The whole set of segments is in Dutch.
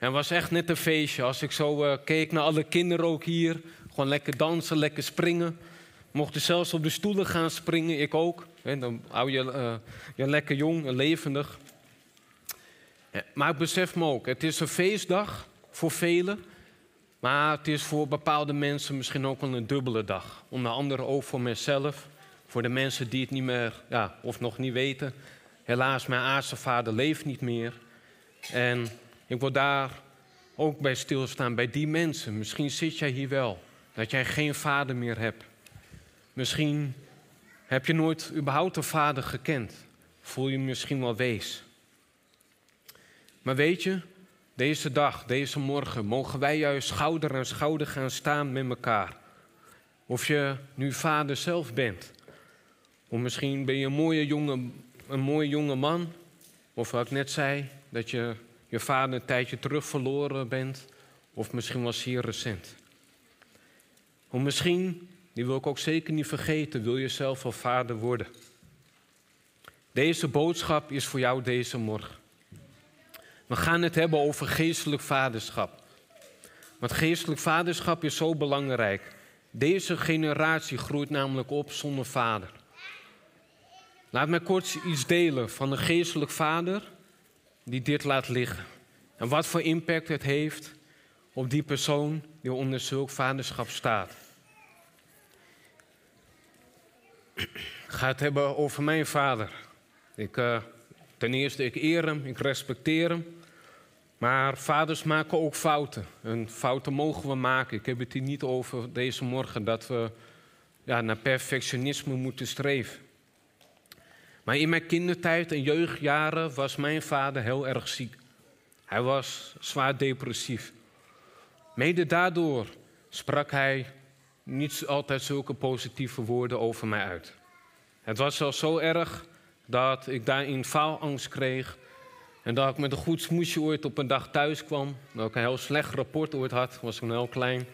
En was echt net een feestje. Als ik zo eh, keek naar alle kinderen ook hier. Gewoon lekker dansen, lekker springen. Mochten zelfs op de stoelen gaan springen, ik ook. Dan hou je eh, je lekker jong en levendig. Maar ik besef me ook, het is een feestdag voor velen. Maar het is voor bepaalde mensen misschien ook wel een dubbele dag. Onder andere ook voor mezelf. Voor de mensen die het niet meer, ja, of nog niet weten. Helaas, mijn aardse vader leeft niet meer. En ik wil daar ook bij stilstaan, bij die mensen. Misschien zit jij hier wel, dat jij geen vader meer hebt. Misschien heb je nooit überhaupt een vader gekend. Voel je misschien wel wees. Maar weet je, deze dag, deze morgen, mogen wij juist schouder aan schouder gaan staan met elkaar. Of je nu vader zelf bent. Of misschien ben je een mooie jonge, een mooie jonge man. Of wat ik net zei, dat je je vader een tijdje terug verloren bent. Of misschien was hier recent. Of misschien, die wil ik ook zeker niet vergeten, wil je zelf wel vader worden. Deze boodschap is voor jou deze morgen. We gaan het hebben over geestelijk vaderschap. Want geestelijk vaderschap is zo belangrijk. Deze generatie groeit namelijk op zonder vader. Laat mij kort iets delen van een geestelijk vader die dit laat liggen. En wat voor impact het heeft op die persoon die onder zulk vaderschap staat. Ik ga het hebben over mijn vader. Ik, eh, ten eerste, ik eer hem, ik respecteer hem. Maar vaders maken ook fouten. En fouten mogen we maken. Ik heb het hier niet over deze morgen dat we ja, naar perfectionisme moeten streven. Maar in mijn kindertijd en jeugdjaren was mijn vader heel erg ziek. Hij was zwaar depressief. Mede daardoor sprak hij niet altijd zulke positieve woorden over mij uit. Het was zelfs zo erg dat ik daarin faalangst kreeg. En dat ik met een goed smoesje ooit op een dag thuis kwam. Dat ik een heel slecht rapport ooit had, was toen heel klein.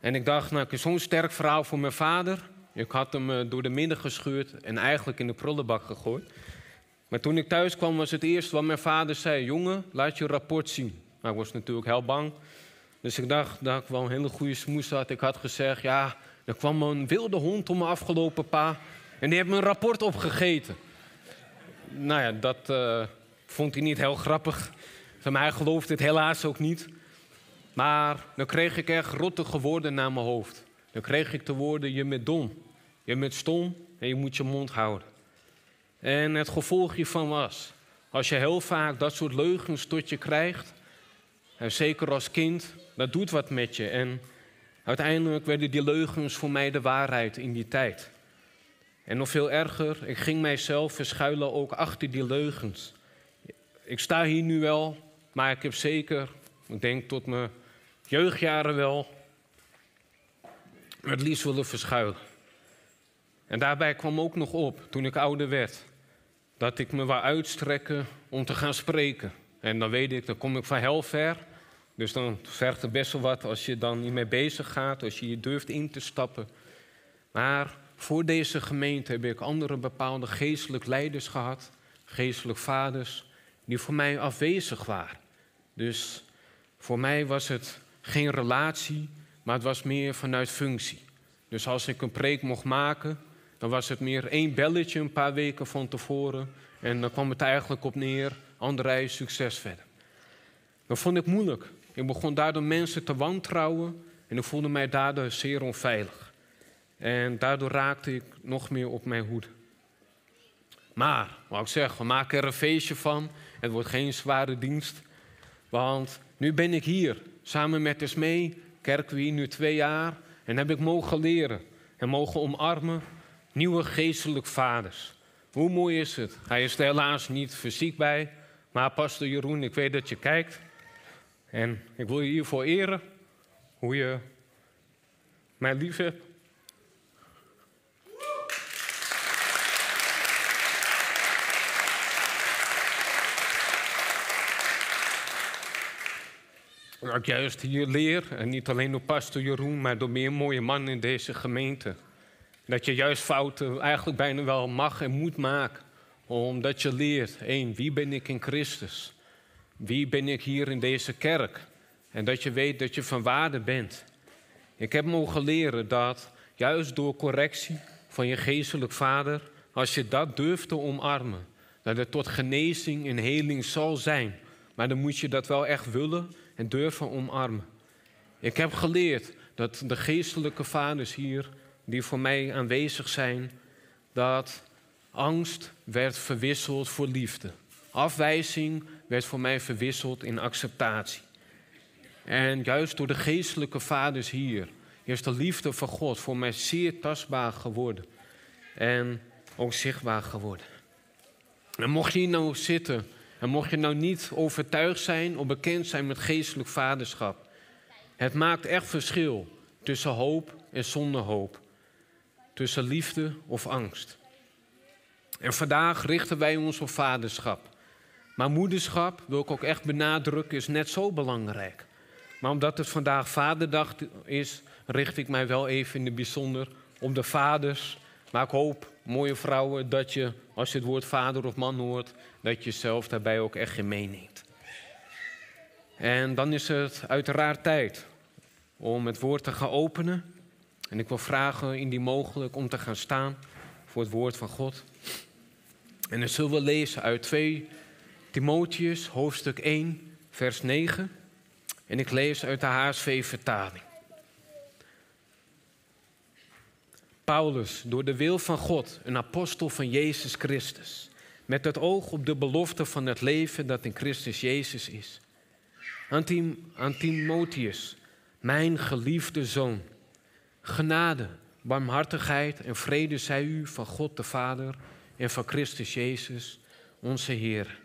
En ik dacht, nou, ik heb zo'n sterk verhaal voor mijn vader. Ik had hem eh, door de midden gescheurd en eigenlijk in de prullenbak gegooid. Maar toen ik thuis kwam, was het eerste wat mijn vader zei: Jongen, laat je rapport zien. Maar ik was natuurlijk heel bang. Dus ik dacht dat ik wel een hele goede smoes had. Ik had gezegd: Ja, er kwam een wilde hond om me afgelopen, pa. En die heeft mijn rapport opgegeten. Nou ja, dat eh, vond hij niet heel grappig. Van mij geloofde het helaas ook niet. Maar dan kreeg ik echt rottige woorden naar mijn hoofd. Dan kreeg ik de woorden: Je bent dom, je bent stom en je moet je mond houden. En het gevolg hiervan was, als je heel vaak dat soort leugens tot je krijgt, en zeker als kind, dat doet wat met je. En uiteindelijk werden die leugens voor mij de waarheid in die tijd. En nog veel erger, ik ging mijzelf verschuilen ook achter die leugens. Ik sta hier nu wel, maar ik heb zeker, ik denk tot mijn jeugdjaren wel, het liefst willen verschuilen. En daarbij kwam ook nog op, toen ik ouder werd, dat ik me wou uitstrekken om te gaan spreken. En dan weet ik, dan kom ik van heel ver. Dus dan vergt het best wel wat als je dan niet mee bezig gaat, als je je durft in te stappen. Maar voor deze gemeente heb ik andere bepaalde geestelijk leiders gehad, geestelijk vaders, die voor mij afwezig waren. Dus voor mij was het geen relatie, maar het was meer vanuit functie. Dus als ik een preek mocht maken, dan was het meer één belletje een paar weken van tevoren. En dan kwam het eigenlijk op neer, André, succes verder. Dat vond ik moeilijk. Ik begon daardoor mensen te wantrouwen en ik voelde mij daardoor zeer onveilig. En daardoor raakte ik nog meer op mijn hoede. Maar, wat ik zeg, we maken er een feestje van. Het wordt geen zware dienst. Want nu ben ik hier, samen met Esmee, kerken we hier nu twee jaar. En heb ik mogen leren en mogen omarmen nieuwe geestelijk vaders. Hoe mooi is het? Hij is er helaas niet fysiek bij. Maar pastor Jeroen, ik weet dat je kijkt. En ik wil je hiervoor eren. hoe je mij lief hebt. Dat ik juist hier leer, en niet alleen door pastor Jeroen, maar door meer mooie mannen in deze gemeente. Dat je juist fouten eigenlijk bijna wel mag en moet maken. Omdat je leert, één, wie ben ik in Christus? Wie ben ik hier in deze kerk? En dat je weet dat je van waarde bent. Ik heb mogen leren dat juist door correctie van je geestelijk vader, als je dat durft te omarmen, dat het tot genezing en heling zal zijn. Maar dan moet je dat wel echt willen en durven omarmen. Ik heb geleerd dat de geestelijke vaders hier, die voor mij aanwezig zijn, dat angst werd verwisseld voor liefde. Afwijzing werd voor mij verwisseld in acceptatie. En juist door de geestelijke vaders hier is de liefde van God voor mij zeer tastbaar geworden. En ook zichtbaar geworden. En mocht je hier nou zitten en mocht je nou niet overtuigd zijn of bekend zijn met geestelijk vaderschap. Het maakt echt verschil tussen hoop en zonder hoop. Tussen liefde of angst. En vandaag richten wij ons op vaderschap. Maar moederschap, wil ik ook echt benadrukken, is net zo belangrijk. Maar omdat het vandaag Vaderdag is, richt ik mij wel even in het bijzonder op de vaders. Maar ik hoop, mooie vrouwen, dat je, als je het woord vader of man hoort, dat je zelf daarbij ook echt in meeneemt. En dan is het uiteraard tijd om het woord te gaan openen. En ik wil vragen, indien mogelijk, om te gaan staan voor het woord van God. En dan zullen we lezen uit 2 Timotheus, hoofdstuk 1, vers 9. En ik lees uit de HSV-vertaling. Paulus, door de wil van God, een apostel van Jezus Christus, met het oog op de belofte van het leven dat in Christus Jezus is. Aan Timotheus, mijn geliefde zoon, genade, barmhartigheid en vrede zij u van God de Vader en van Christus Jezus, onze Heer.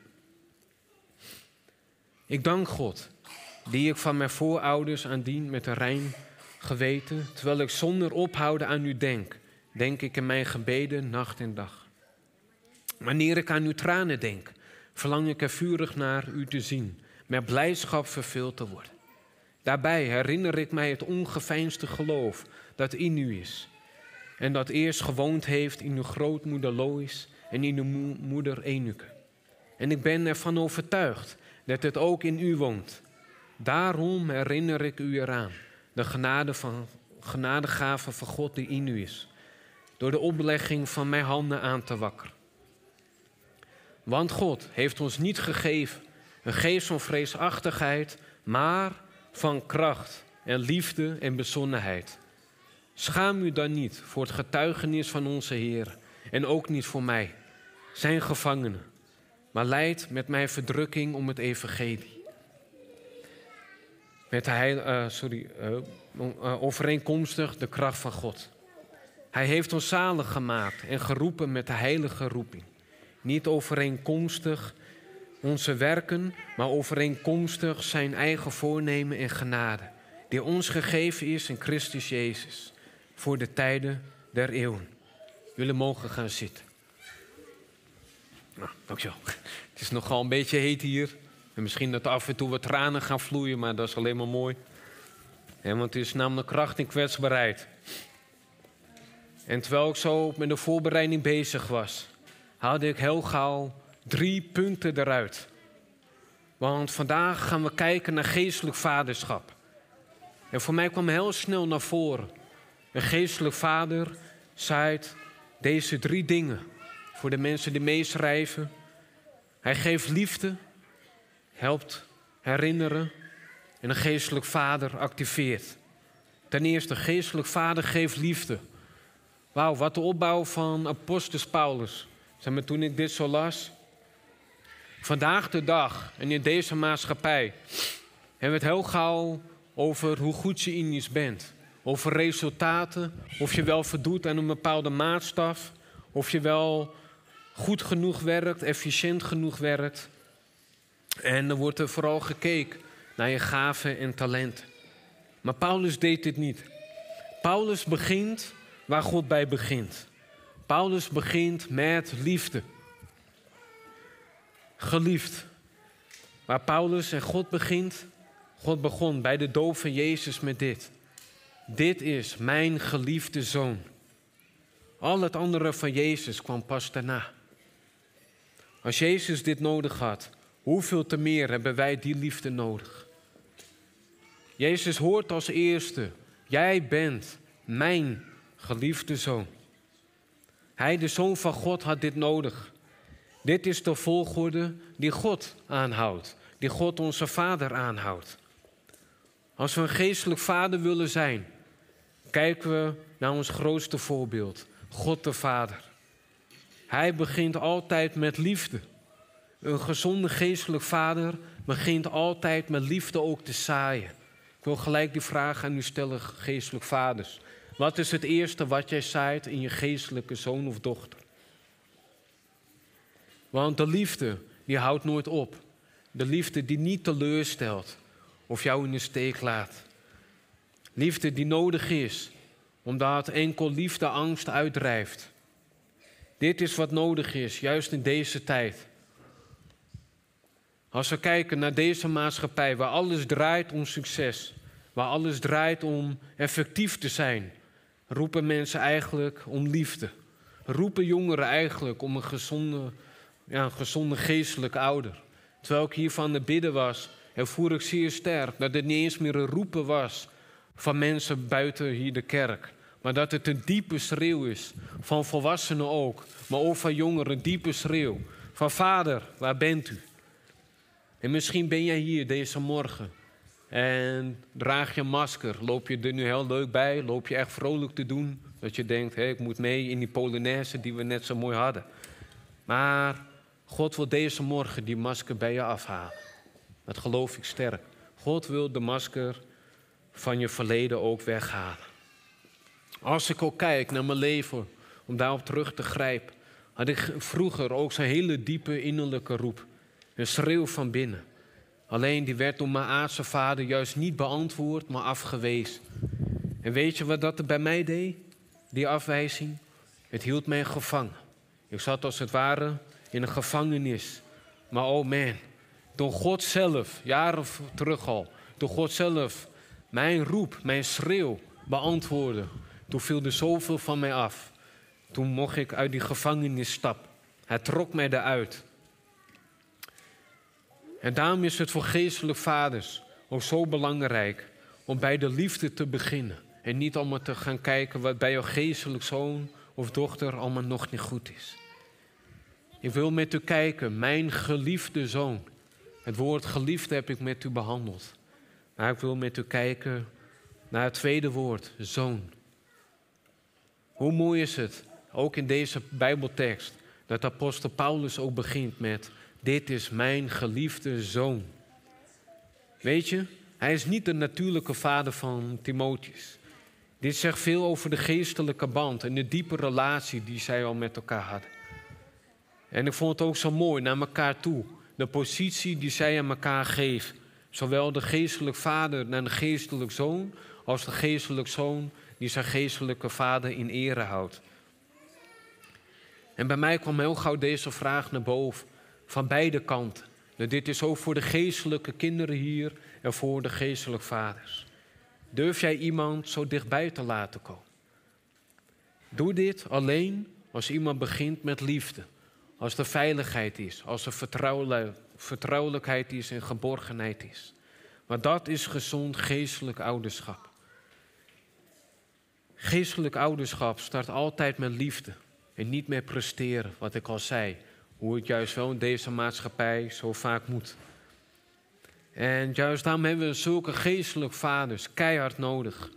Ik dank God, die ik van mijn voorouders aandien met een rein geweten, terwijl ik zonder ophouden aan u denk, denk ik in mijn gebeden nacht en dag. Wanneer ik aan uw tranen denk, verlang ik er vurig naar u te zien, met blijdschap vervuld te worden. Daarbij herinner ik mij het ongeveinsde geloof dat in u is. En dat eerst gewoond heeft in uw grootmoeder Lois en in uw moeder Enuke. En ik ben ervan overtuigd dat het ook in u woont. Daarom herinner ik u eraan, de genade van, genadegave van God die in u is, door de oplegging van mijn handen aan te wakkeren. Want God heeft ons niet gegeven een geest van vreesachtigheid, maar van kracht en liefde en bezonnenheid. Schaam u dan niet voor het getuigenis van onze Heer en ook niet voor mij, zijn gevangenen, maar leid met mij verdrukking om het evangelie. Met de heil, uh, sorry, uh, overeenkomstig de kracht van God. Hij heeft ons zalig gemaakt en geroepen met de heilige roeping. Niet overeenkomstig onze werken, maar overeenkomstig zijn eigen voornemen en genade, die ons gegeven is in Christus Jezus, voor de tijden der eeuwen. Jullie mogen gaan zitten. Nou, dankjewel. Het is nogal een beetje heet hier. En misschien dat af en toe wat tranen gaan vloeien, maar dat is alleen maar mooi. want het is namelijk kracht en kwetsbaarheid. En terwijl ik zo met de voorbereiding bezig was, haalde ik heel gauw drie punten eruit. Want vandaag gaan we kijken naar geestelijk vaderschap. En voor mij kwam heel snel naar voren. Een geestelijk vader zaait deze drie dingen voor de mensen die meeschrijven. Hij geeft liefde, helpt herinneren en een geestelijk vader activeert. Ten eerste, geestelijk vader geeft liefde. Wauw, wat de opbouw van apostus Paulus. Zeg maar, toen ik dit zo las. Vandaag de dag en in deze maatschappij hebben we het heel gauw over hoe goed je in iets bent. Over resultaten, of je wel voldoet aan een bepaalde maatstaf, of je wel goed genoeg werkt, efficiënt genoeg werkt. En dan wordt er vooral gekeken naar je gaven en talenten. Maar Paulus deed dit niet. Paulus begint waar God bij begint. Paulus begint met liefde. Geliefd. Waar Paulus en God begint, God begon bij de doop van Jezus met dit. Dit is mijn geliefde zoon. Al het andere van Jezus kwam pas daarna. Als Jezus dit nodig had, hoeveel te meer hebben wij die liefde nodig? Jezus hoort als eerste, jij bent mijn geliefde zoon. Hij, de zoon van God, had dit nodig. Dit is de volgorde die God aanhoudt, die God onze Vader aanhoudt. Als we een geestelijk vader willen zijn, kijken we naar ons grootste voorbeeld, God de Vader. Hij begint altijd met liefde. Een gezonde geestelijk vader begint altijd met liefde ook te zaaien. Ik wil gelijk die vraag aan u stellen, geestelijk vaders. Wat is het eerste wat jij zaait in je geestelijke zoon of dochter? Want de liefde, die houdt nooit op. De liefde die niet teleurstelt of jou in de steek laat. Liefde die nodig is, omdat enkel liefde angst uitdrijft. Dit is wat nodig is, juist in deze tijd. Als we kijken naar deze maatschappij, waar alles draait om succes, waar alles draait om effectief te zijn, roepen mensen eigenlijk om liefde. Roepen jongeren eigenlijk om een gezonde, ja, een gezonde geestelijke ouder. Terwijl ik hier van de bidden was, ervoer ik zeer sterk dat het niet eens meer een roepen was van mensen buiten hier de kerk. Maar dat het een diepe schreeuw is, van volwassenen ook, maar ook van jongeren, een diepe schreeuw. Van vader, waar bent u? En misschien ben jij hier deze morgen en draag je masker. Loop je er nu heel leuk bij? Loop je echt vrolijk te doen? Dat je denkt, hé, ik moet mee in die Polonaise die we net zo mooi hadden. Maar God wil deze morgen die masker bij je afhalen. Dat geloof ik sterk. God wil de masker van je verleden ook weghalen. Als ik ook kijk naar mijn leven, om daarop terug te grijpen, had ik vroeger ook zo'n hele diepe innerlijke roep. Een schreeuw van binnen. Alleen die werd door mijn aardse vader juist niet beantwoord, maar afgewezen. En weet je wat dat er bij mij deed? Die afwijzing? Het hield mij gevangen. Ik zat als het ware in een gevangenis. Maar oh man, door God zelf, jaren terug al, door God zelf mijn roep, mijn schreeuw beantwoorden. Toen viel er zoveel van mij af. Toen mocht ik uit die gevangenis stappen. Hij trok mij eruit. En daarom is het voor geestelijk vaders ook zo belangrijk om bij de liefde te beginnen. En niet allemaal te gaan kijken wat bij jouw geestelijk zoon of dochter allemaal nog niet goed is. Ik wil met u kijken, mijn geliefde zoon. Het woord geliefde heb ik met u behandeld. Maar ik wil met u kijken naar het tweede woord, zoon. Hoe mooi is het, ook in deze Bijbeltekst, dat apostel Paulus ook begint met dit is mijn geliefde zoon. Weet je, hij is niet de natuurlijke vader van Timotheus. Dit zegt veel over de geestelijke band en de diepe relatie die zij al met elkaar hadden. En ik vond het ook zo mooi naar elkaar toe. De positie die zij aan elkaar geven. Zowel de geestelijke vader naar de geestelijke zoon, als de geestelijke zoon die zijn geestelijke vader in ere houdt. En bij mij kwam heel gauw deze vraag naar boven van beide kanten. dit is ook voor de geestelijke kinderen hier en voor de geestelijke vaders. Durf jij iemand zo dichtbij te laten komen? Doe dit alleen als iemand begint met liefde. Als er veiligheid is, als er vertrouwelijkheid is en geborgenheid is. Maar dat is gezond geestelijk ouderschap. Geestelijk ouderschap start altijd met liefde en niet met presteren, wat ik al zei. Hoe het juist wel in deze maatschappij zo vaak moet. En juist daarom hebben we zulke geestelijke vaders keihard nodig.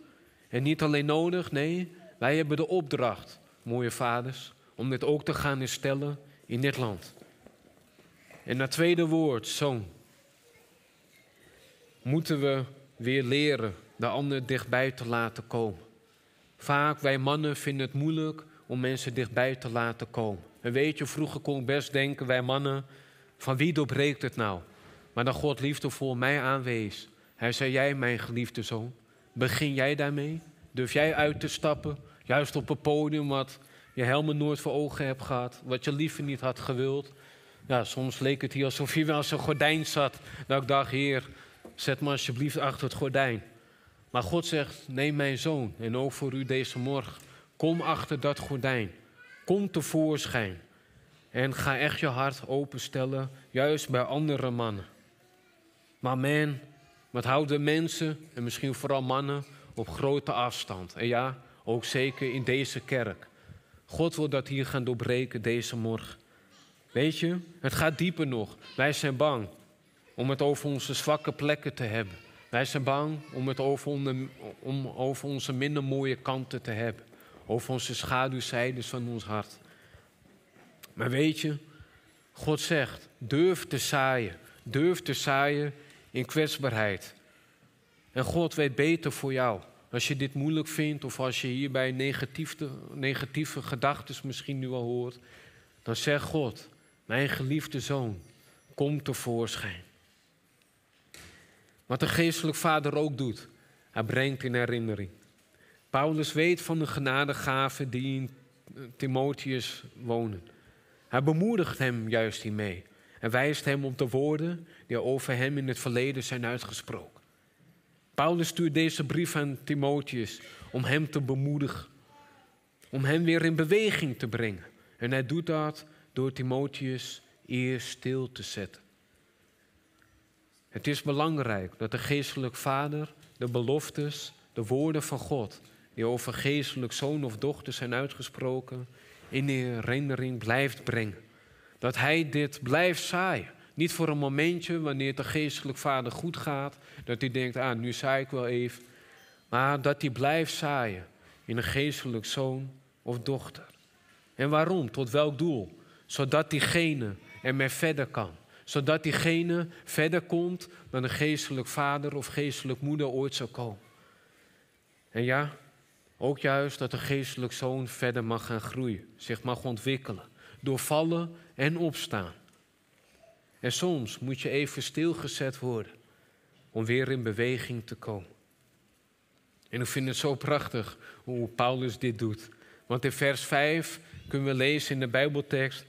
En niet alleen nodig, nee, wij hebben de opdracht, mooie vaders, om dit ook te gaan instellen in dit land. En naar tweede woord, zoon. Moeten we weer leren de ander dichtbij te laten komen. Vaak, wij mannen vinden het moeilijk om mensen dichtbij te laten komen. En weet je, vroeger kon ik best denken, wij mannen, van wie doorbreekt het nou? Maar dan God liefde voor mij aanwees. Hij zei, jij mijn geliefde zoon, Begin jij daarmee? Durf jij uit te stappen, juist op een podium wat je helemaal nooit voor ogen hebt gehad, wat je liever niet had gewild? Ja, soms leek het hier alsof je wel een gordijn zat. Dat ik dacht, Heer, zet me alsjeblieft achter het gordijn. Maar God zegt, neem mijn zoon en ook voor u deze morgen. Kom achter dat gordijn. Kom tevoorschijn. En ga echt je hart openstellen, juist bij andere mannen. Maar man, wat houden mensen, en misschien vooral mannen, op grote afstand. En ja, ook zeker in deze kerk. God wil dat hier gaan doorbreken deze morgen. Weet je, het gaat dieper nog. Wij zijn bang om het over onze zwakke plekken te hebben. Wij zijn bang om het over, om over onze minder mooie kanten te hebben. Over onze schaduwzijdes van ons hart. Maar weet je, God zegt, durf te zaaien. Durf te zaaien in kwetsbaarheid. En God weet beter voor jou. Als je dit moeilijk vindt of als je hierbij negatieve, negatieve gedachten misschien nu al hoort, dan zeg God, mijn geliefde zoon, kom tevoorschijn. Wat de geestelijk vader ook doet, hij brengt in herinnering. Paulus weet van de genadegaven die in Timotheus wonen. Hij bemoedigt hem juist hiermee en wijst hem op de woorden die over hem in het verleden zijn uitgesproken. Paulus stuurt deze brief aan Timotheus om hem te bemoedigen, om hem weer in beweging te brengen. En hij doet dat door Timotheus eerst stil te zetten. Het is belangrijk dat de geestelijk vader de beloftes, de woorden van God, die over geestelijk zoon of dochter zijn uitgesproken, in herinnering blijft brengen. Dat hij dit blijft zaaien. Niet voor een momentje wanneer het de geestelijk vader goed gaat, dat hij denkt, ah, nu zaai ik wel even. Maar dat hij blijft zaaien in een geestelijk zoon of dochter. En waarom? Tot welk doel? Zodat diegene ermee verder kan. Zodat diegene verder komt dan een geestelijk vader of geestelijk moeder ooit zou komen. En ja, ook juist dat de geestelijk zoon verder mag gaan groeien, zich mag ontwikkelen, doorvallen en opstaan. En soms moet je even stilgezet worden om weer in beweging te komen. En ik vind het zo prachtig hoe Paulus dit doet. Want in vers 5 kunnen we lezen in de Bijbeltekst: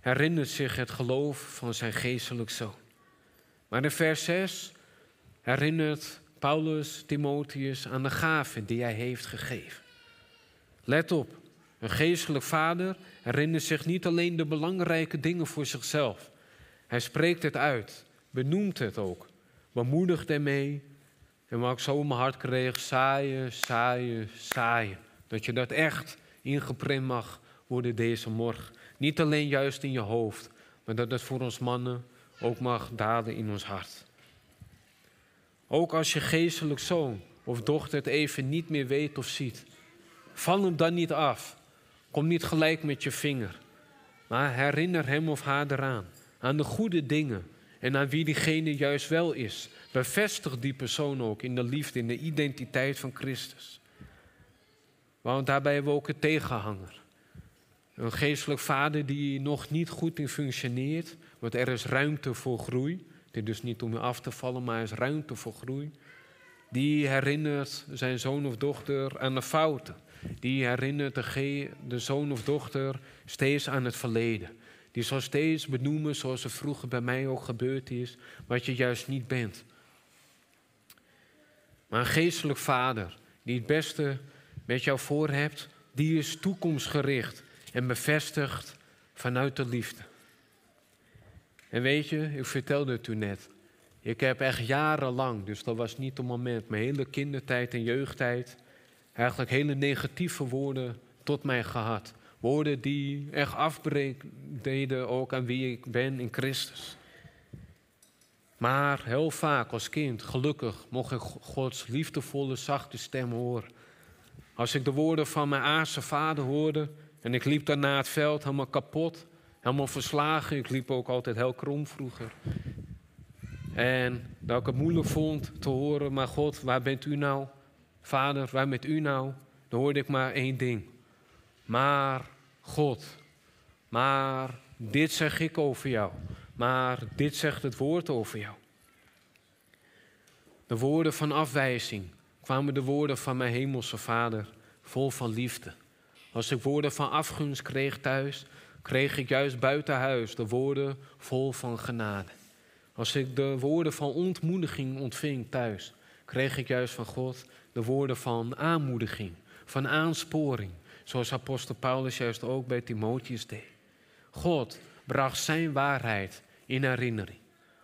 herinnert zich het geloof van zijn geestelijk zoon. Maar in vers 6 herinnert Paulus Timotheus aan de gaven die hij heeft gegeven. Let op, een geestelijk vader herinnert zich niet alleen de belangrijke dingen voor zichzelf. Hij spreekt het uit, benoemt het ook, bemoedigt ermee. En wat ik zo mijn hart kreeg, saaien, saaien, saaien. Dat je dat echt ingeprint mag worden deze morgen. Niet alleen juist in je hoofd, maar dat het voor ons mannen ook mag daden in ons hart. Ook als je geestelijk zoon of dochter het even niet meer weet of ziet, val hem dan niet af. Kom niet gelijk met je vinger, maar herinner hem of haar eraan, aan de goede dingen en aan wie diegene juist wel is. Bevestig die persoon ook in de liefde, in de identiteit van Christus. Want daarbij hebben we ook een tegenhanger. Een geestelijk vader die nog niet goed in functioneert, want er is ruimte voor groei. Het is dus niet om je af te vallen, maar er is ruimte voor groei. Die herinnert zijn zoon of dochter aan de fouten. Die herinnert de, de zoon of dochter steeds aan het verleden. Die zal steeds benoemen, zoals er vroeger bij mij ook gebeurd is, wat je juist niet bent. Maar een geestelijk vader die het beste met jou voor hebt, die is toekomstgericht en bevestigd vanuit de liefde. En weet je, ik vertelde het u net. Ik heb echt jarenlang, dus dat was niet een moment, mijn hele kindertijd en jeugdtijd, eigenlijk hele negatieve woorden tot mij gehad. Woorden die echt afbreek deden ook aan wie ik ben in Christus. Maar heel vaak als kind, gelukkig, mocht ik Gods liefdevolle, zachte stem horen. Als ik de woorden van mijn aardse vader hoorde en ik liep daarna het veld helemaal kapot, helemaal verslagen. Ik liep ook altijd heel krom vroeger. En dat ik het moeilijk vond te horen, maar God, waar bent u nou? Vader, waar bent u nou? Dan hoorde ik maar één ding. Maar God, maar dit zeg ik over jou. Maar dit zegt het woord over jou. De woorden van afwijzing kwamen de woorden van mijn hemelse vader vol van liefde. Als ik woorden van afgunst kreeg thuis, kreeg ik juist buiten huis de woorden vol van genade. Als ik de woorden van ontmoediging ontving thuis, kreeg ik juist van God de woorden van aanmoediging, van aansporing, zoals apostel Paulus juist ook bij Timotheus deed. God bracht zijn waarheid in herinnering.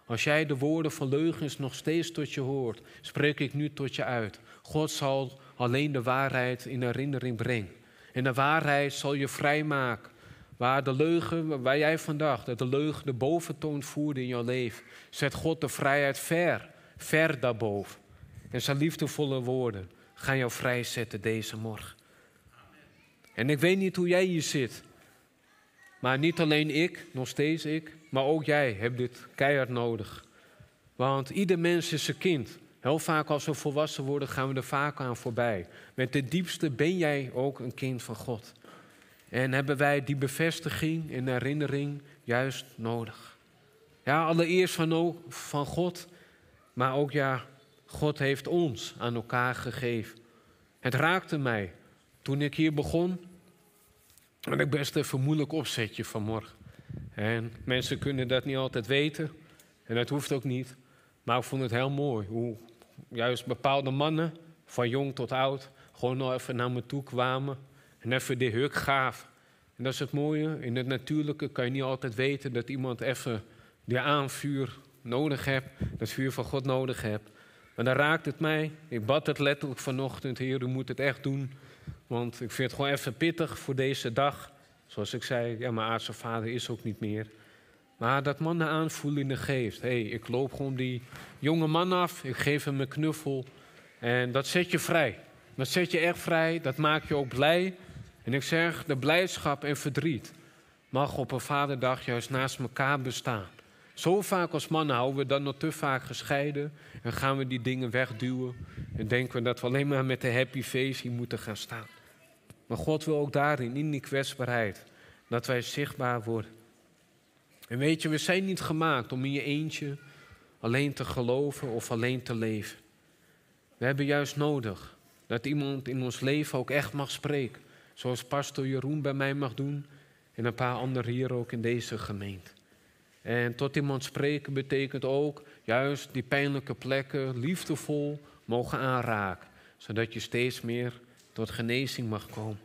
Als jij de woorden van leugens nog steeds tot je hoort, spreek ik nu tot je uit. God zal alleen de waarheid in herinnering brengen. En de waarheid zal je vrijmaken. Waar de leugen, waar jij vandaag, dat de leugen de boventoon voerde in jouw leven, zet God de vrijheid ver, ver daarboven. En zijn liefdevolle woorden gaan jou vrijzetten deze morgen. En ik weet niet hoe jij hier zit. Maar niet alleen ik, nog steeds ik, maar ook jij hebt dit keihard nodig. Want ieder mens is een kind. Heel vaak als we volwassen worden, gaan we er vaak aan voorbij. Met de diepste ben jij ook een kind van God. En hebben wij die bevestiging en herinnering juist nodig. Ja, allereerst van, van God, maar ook ja, God heeft ons aan elkaar gegeven. Het raakte mij toen ik hier begon. En ik best even moeilijk opzetje vanmorgen. En mensen kunnen dat niet altijd weten. En dat hoeft ook niet. Maar ik vond het heel mooi hoe juist bepaalde mannen, van jong tot oud, gewoon nog even naar me toe kwamen. En even de huk gaven. En dat is het mooie. In het natuurlijke kan je niet altijd weten dat iemand even die aanvuur nodig hebt. Dat vuur van God nodig hebt. Maar dan raakt het mij. Ik bad het letterlijk vanochtend, Heer, u moet het echt doen. Want ik vind het gewoon even pittig voor deze dag. Zoals ik zei, ja, mijn aardse vader is ook niet meer. Maar dat man de aanvoeling geeft. Hey, ik loop gewoon die jonge man af, ik geef hem een knuffel. En dat zet je vrij. Dat zet je echt vrij, dat maakt je ook blij. En ik zeg, de blijdschap en verdriet mag op een vaderdag juist naast elkaar bestaan. Zo vaak als mannen houden we dan nog te vaak gescheiden en gaan we die dingen wegduwen en denken we dat we alleen maar met de happy face hier moeten gaan staan. Maar God wil ook daarin, in die kwetsbaarheid, dat wij zichtbaar worden. En weet je, we zijn niet gemaakt om in je eentje alleen te geloven of alleen te leven. We hebben juist nodig dat iemand in ons leven ook echt mag spreken. Zoals pastor Jeroen bij mij mag doen en een paar anderen hier ook in deze gemeente. En tot iemand spreken betekent ook juist die pijnlijke plekken liefdevol mogen aanraken, zodat je steeds meer tot genezing mag komen.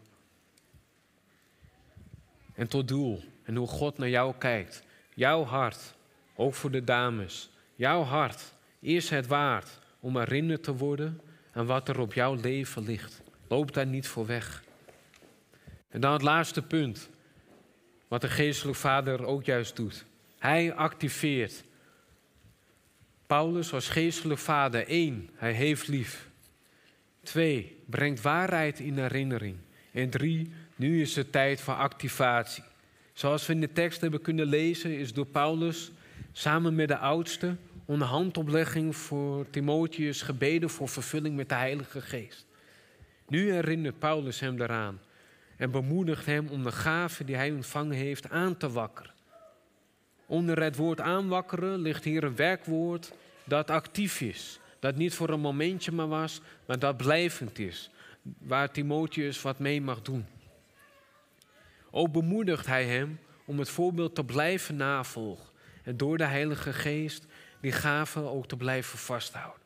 En tot doel en hoe God naar jou kijkt. Jouw hart, ook voor de dames, jouw hart is het waard om herinnerd te worden aan wat er op jouw leven ligt. Loop daar niet voor weg. En dan het laatste punt, wat de geestelijk vader ook juist doet. Hij activeert. Paulus als geestelijk vader, één, hij heeft lief. Twee, brengt waarheid in herinnering. En drie, nu is het tijd voor activatie. Zoals we in de tekst hebben kunnen lezen, is door Paulus samen met de oudste onder handoplegging voor Timotheus gebeden voor vervulling met de Heilige Geest. Nu herinnert Paulus hem daaraan en bemoedigt hem om de gave die hij ontvangen heeft aan te wakkeren. Onder het woord aanwakkeren ligt hier een werkwoord dat actief is. Dat niet voor een momentje maar was, maar dat blijvend is. Waar Timotheus wat mee mag doen. Ook bemoedigt hij hem om het voorbeeld te blijven navolgen. En door de Heilige Geest die gaven ook te blijven vasthouden.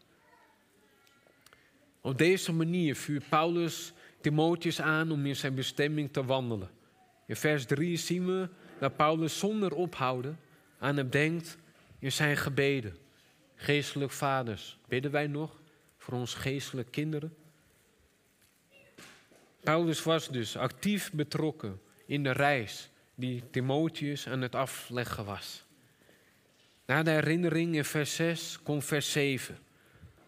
Op deze manier vuurt Paulus Timotheus aan om in zijn bestemming te wandelen. In vers 3 zien we dat Paulus zonder ophouden aan hem denkt in zijn gebeden. Geestelijk vaders, bidden wij nog voor ons geestelijke kinderen? Paulus was dus actief betrokken in de reis die Timotheus aan het afleggen was. Na de herinnering in vers 6 komt vers 7.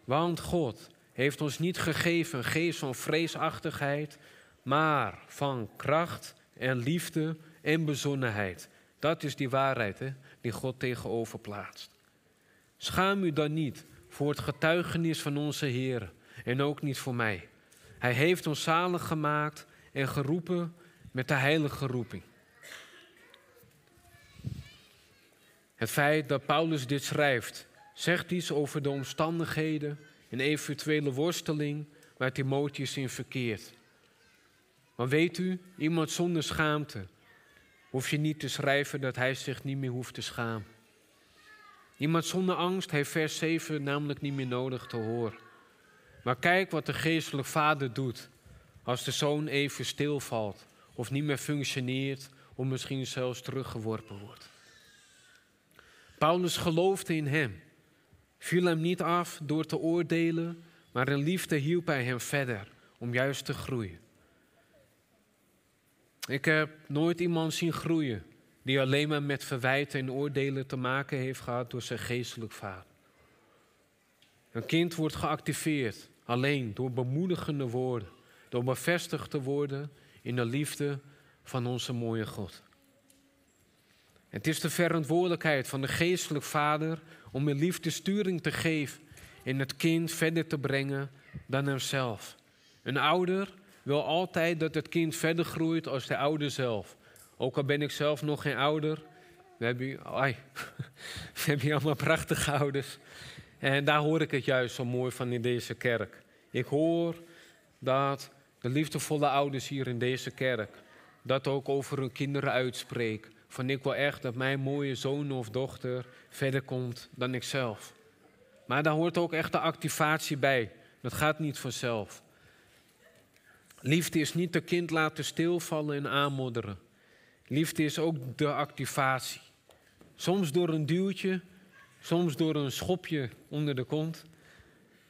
Want God heeft ons niet gegeven een geest van vreesachtigheid, maar van kracht en liefde en bezonnenheid. Dat is die waarheid hè, die God tegenover plaatst. Schaam u dan niet voor het getuigenis van onze Heer en ook niet voor mij. Hij heeft ons zalig gemaakt en geroepen met de heilige roeping. Het feit dat Paulus dit schrijft, zegt iets over de omstandigheden en eventuele worsteling waar Timotheus in verkeert. Maar weet u, iemand zonder schaamte hoef je niet te schrijven dat hij zich niet meer hoeft te schamen. Iemand zonder angst heeft vers 7 namelijk niet meer nodig te horen. Maar kijk wat de geestelijk vader doet als de zoon even stilvalt of niet meer functioneert of misschien zelfs teruggeworpen wordt. Paulus geloofde in hem, viel hem niet af door te oordelen, maar in liefde hielp hij hem verder om juist te groeien. Ik heb nooit iemand zien groeien die alleen maar met verwijten en oordelen te maken heeft gehad door zijn geestelijk vader. Een kind wordt geactiveerd alleen door bemoedigende woorden, door bevestigd te worden in de liefde van onze mooie God. Het is de verantwoordelijkheid van de geestelijk vader om in liefde sturing te geven en het kind verder te brengen dan hemzelf. Een ouder wil altijd dat het kind verder groeit als de ouder zelf. Ook al ben ik zelf nog geen ouder. We hebben, ai, we hebben hier allemaal prachtige ouders. En daar hoor ik het juist zo mooi van in deze kerk. Ik hoor dat de liefdevolle ouders hier in deze kerk dat ook over hun kinderen uitspreken. Van ik wil echt dat mijn mooie zoon of dochter verder komt dan ikzelf. Maar daar hoort ook echt de activatie bij. Dat gaat niet vanzelf. Liefde is niet de kind laten stilvallen en aanmodderen. Liefde is ook de activatie. Soms door een duwtje, soms door een schopje onder de kont.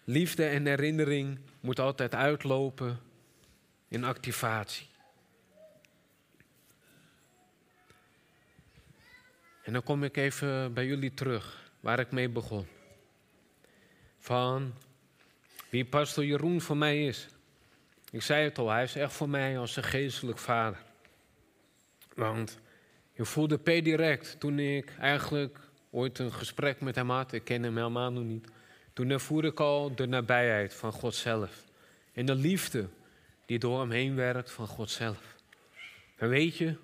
Liefde en herinnering moet altijd uitlopen in activatie. En dan kom ik even bij jullie terug, waar ik mee begon. Van wie pastor Jeroen voor mij is. Ik zei het al, hij is echt voor mij als een geestelijk vader. Want je voelde per direct toen ik eigenlijk ooit een gesprek met hem had. Ik ken hem helemaal nog niet. Toen ervoer ik al de nabijheid van God zelf. En de liefde die door hem heen werkt van God zelf. En weet je,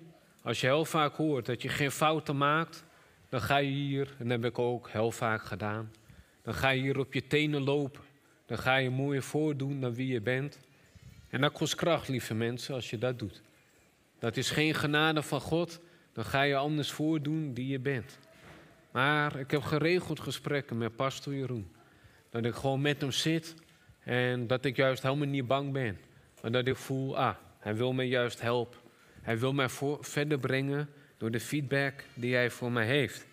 als je heel vaak hoort dat je geen fouten maakt, dan ga je hier, en dat heb ik ook heel vaak gedaan, dan ga je hier op je tenen lopen. Dan ga je mooier voordoen dan wie je bent. En dat kost kracht, lieve mensen, als je dat doet. Dat is geen genade van God, dan ga je anders voordoen die je bent. Maar ik heb geregeld gesprekken met pastor Jeroen. Dat ik gewoon met hem zit en dat ik juist helemaal niet bang ben. Maar dat ik voel, ah, hij wil mij juist helpen. Hij wil mij verder brengen door de feedback die hij voor mij heeft.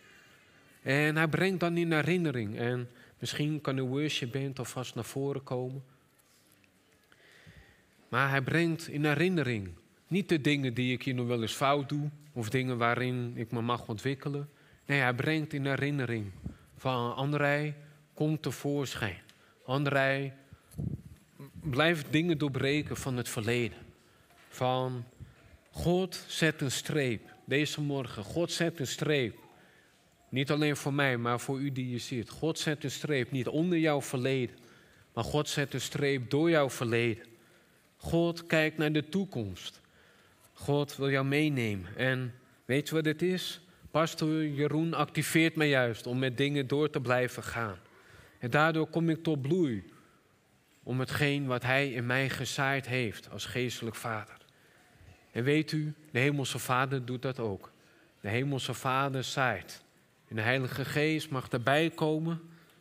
En hij brengt dan in herinnering. En misschien kan de worship band alvast naar voren komen. Maar hij brengt in herinnering niet de dingen die ik hier nog wel eens fout doe, of dingen waarin ik me mag ontwikkelen. Nee, hij brengt in herinnering van André, komt tevoorschijn. André, blijft dingen doorbreken van het verleden. Van God zet een streep deze morgen. God zet een streep. Niet alleen voor mij, maar voor u die je ziet. God zet een streep niet onder jouw verleden, maar God zet een streep door jouw verleden. God kijkt naar de toekomst. God wil jou meenemen. En weet je wat het is? Pastor Jeroen activeert mij juist om met dingen door te blijven gaan. En daardoor kom ik tot bloei. Om hetgeen wat Hij in mij gezaaid heeft als geestelijk vader. En weet u, de Hemelse Vader doet dat ook. De Hemelse Vader zaait. En de Heilige Geest mag erbij komen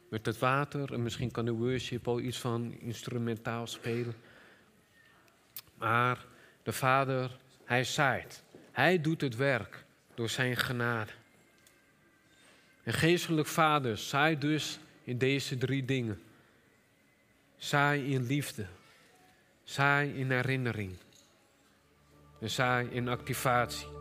met het water. En misschien kan de worship al iets van instrumentaal spelen. Maar de Vader, Hij zaait. Hij doet het werk door Zijn genade. En geestelijk Vader zaait dus in deze drie dingen. Saai in liefde. Saai in herinnering en saai in activatie.